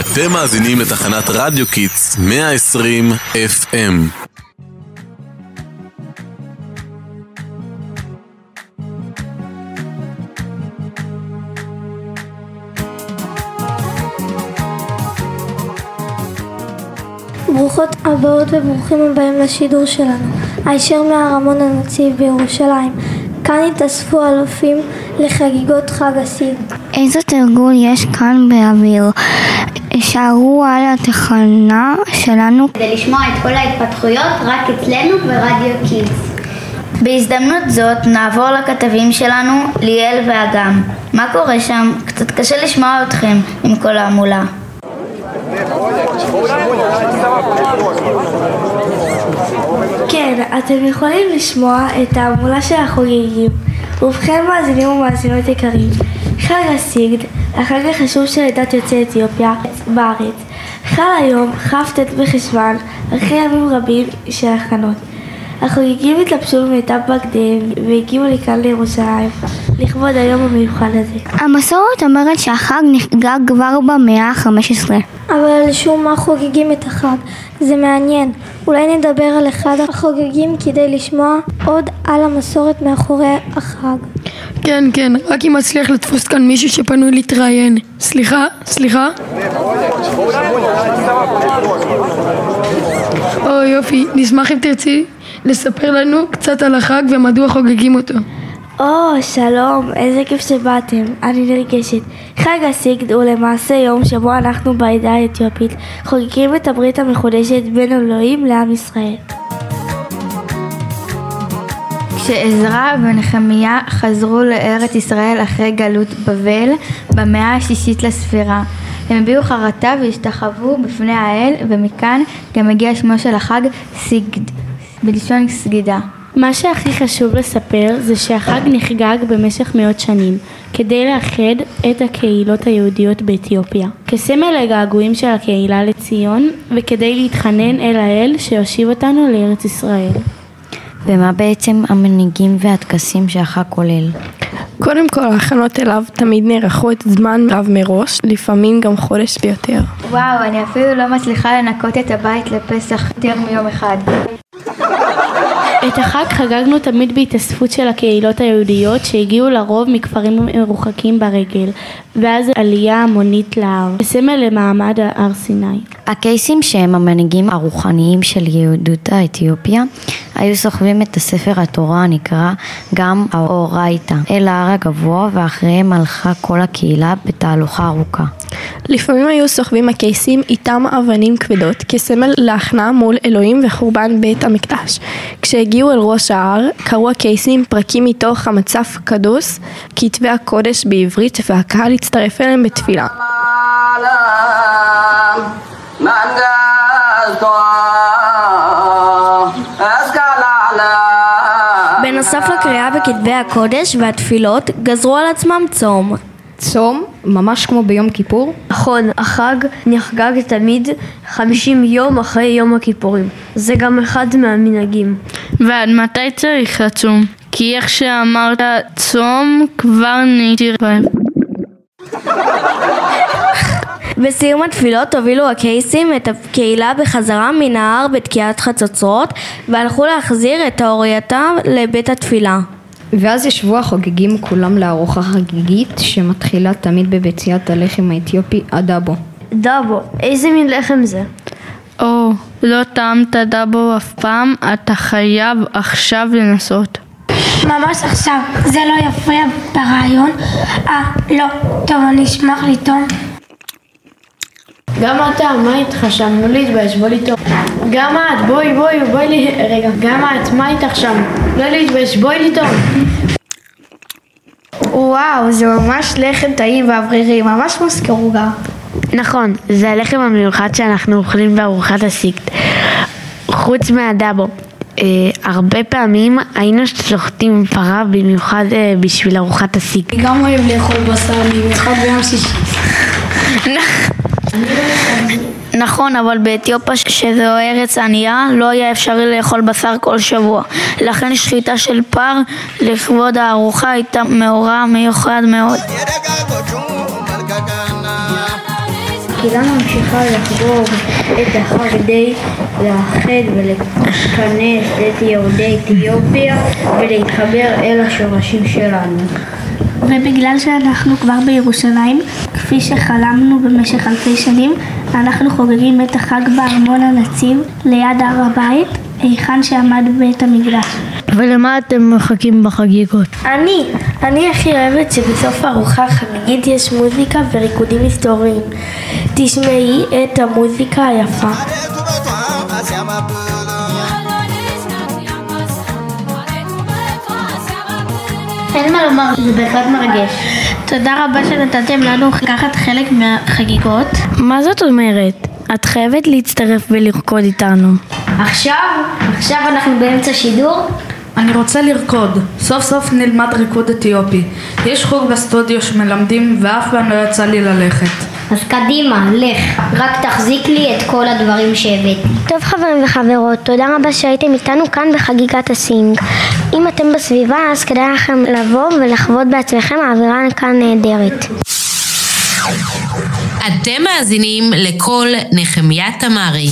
אתם מאזינים לתחנת רדיו Kids 120 FM. ברוכות הבאות וברוכים הבאים לשידור שלנו, הישר מהארמון הנציב בירושלים. כאן התאספו אלופים לחגיגות חג הסיד. איזה תרגול יש כאן באוויר? שערו על התחנה שלנו כדי לשמוע את כל ההתפתחויות רק אצלנו ברדיו קידס. בהזדמנות זאת נעבור לכתבים שלנו, ליאל ואגם. מה קורה שם? קצת קשה לשמוע אתכם עם כל ההמולה. כן, אתם יכולים לשמוע את ההמולה של החוגגים. ובכן מאזינים ומאזינות יקרים, חג הסיגד, החג החשוב של עדת יוצאי אתיופיה בארץ, חל היום כ"ט בחשוון, אחרי ימים רבים של הכנות. החוגגים התלבשו במיטב בגדיהם והגיעו לכאן לירושלים לכבוד היום המיוחד הזה. המסורת אומרת שהחג נחגג כבר במאה ה-15. אבל שום מה חוגגים את החג? זה מעניין. אולי נדבר על אחד החוגגים כדי לשמוע עוד על המסורת מאחורי החג. כן, כן, רק אם אצליח לתפוס כאן מישהו שפנוי להתראיין. סליחה, סליחה? או יופי, נשמח אם תרצי לספר לנו קצת על החג ומדוע חוגגים אותו. או, שלום, איזה כיף שבאתם, אני נרגשת. חג הסיגד הוא למעשה יום שבו אנחנו בעדה האתיופית חוגגים את הברית המחודשת בין אלוהים לעם ישראל. כשעזרא ונחמיה חזרו לארץ ישראל אחרי גלות בבל במאה השישית לספירה. הם הביעו חרטה והשתחוו בפני האל ומכאן גם הגיע שמו של החג סיגד בלשון סגידה. מה שהכי חשוב לספר זה שהחג נחגג במשך מאות שנים כדי לאחד את הקהילות היהודיות באתיופיה. כסמל לגעגועים של הקהילה לציון וכדי להתחנן אל האל שיושיב אותנו לארץ ישראל. ומה בעצם המנהיגים והטקסים שהחג כולל? קודם כל ההכנות אליו תמיד נערכות זמן רב מראש, לפעמים גם חודש ויותר. וואו, אני אפילו לא מצליחה לנקות את הבית לפסח יותר מיום אחד. את החג חגגנו תמיד בהתאספות של הקהילות היהודיות שהגיעו לרוב מכפרים מרוחקים ברגל ואז עלייה המונית להר, בסמל למעמד הר סיני. הקייסים שהם המנהיגים הרוחניים של יהדות האתיופיה היו סוחבים את הספר התורה הנקרא גם האורייתא אל ההר הגבוה ואחריהם הלכה כל הקהילה בתהלוכה ארוכה. לפעמים היו סוחבים הקייסים איתם אבנים כבדות כסמל להכנעה מול אלוהים וחורבן בית המקדש. כשהגיעו אל ראש ההר קראו הקייסים פרקים מתוך המצף קדוס, כתבי הקודש בעברית והקהל הצטרף אליהם בתפילה. בנוסף לקריאה בכתבי הקודש והתפילות, גזרו על עצמם צום. צום, ממש כמו ביום כיפור? נכון, החג נחגג תמיד 50 יום אחרי יום הכיפורים. זה גם אחד מהמנהגים. ועד מתי צריך לצום? כי איך שאמרת צום, כבר נהייתי רעב. בסיום התפילות הובילו הקייסים את הקהילה בחזרה מן ההר בתקיעת חצוצרות והלכו להחזיר את האורייתה לבית התפילה. ואז ישבו החוגגים כולם לארוחה חגיגית שמתחילה תמיד בביציאת הלחם האתיופי הדאבו. דאבו, איזה מין לחם זה? או, לא טעמת דאבו אף פעם, אתה חייב עכשיו לנסות. ממש עכשיו, זה לא יפריע ברעיון? אה, לא, טוב, אני אשמח לטעום. גם אתה, מה איתך שם? לא להתבייש, בוא לטעום. גם את, בואי, בואי, בואי לי... רגע, גם את, מה איתך שם? לא להתבייש, בואי לטעום. וואו, זה ממש לחם טעים ואוורירי, ממש מזכיר עוגה. נכון, זה הלחם המיוחד שאנחנו אוכלים בארוחת הסיקט. חוץ מהדאבו. אה, הרבה פעמים היינו שוחטים פרה במיוחד אה, בשביל ארוחת הסיקט. אני גם אוהב לאכול בשר, במיוחד ביום שישי. נכון, אבל באתיופיה שזו ארץ ענייה לא היה אפשרי לאכול בשר כל שבוע. לכן שחיטה של פר לכבוד הארוחה הייתה מאורע מיוחד מאוד. הקהילה ממשיכה לחגוג את החג כדי לאחד ולכנס את יהודי אתיופיה ולהתחבר אל השורשים שלנו. ובגלל שאנחנו כבר בירושלים, כפי שחלמנו במשך אלפי שנים, אנחנו חוגגים את החג בארמון הנציב ליד הר הבית, היכן שעמד בית המקדש. ולמה אתם מחכים בחגיגות? אני, אני הכי אוהבת שבסוף הארוחה החגיגית יש מוזיקה וריקודים היסטוריים. תשמעי את המוזיקה היפה. אין מה לומר, זה בהחלט מרגש. תודה רבה שנתתם לנו לקחת חלק מהחגיגות. מה זאת אומרת? את חייבת להצטרף ולרקוד איתנו. עכשיו? עכשיו אנחנו באמצע שידור? אני רוצה לרקוד. סוף סוף נלמד ריקוד אתיופי. יש חוג בסטודיו שמלמדים ואף פעם לא יצא לי ללכת. אז קדימה, לך. רק תחזיק לי את כל הדברים שהבאתי. טוב חברים וחברות, תודה רבה שהייתם איתנו כאן בחגיגת הסינג. אם אתם בסביבה אז כדאי לכם לבוא ולחוות בעצמכם, האווירה כאן נהדרת. אתם מאזינים לקול נחמיה תמרי.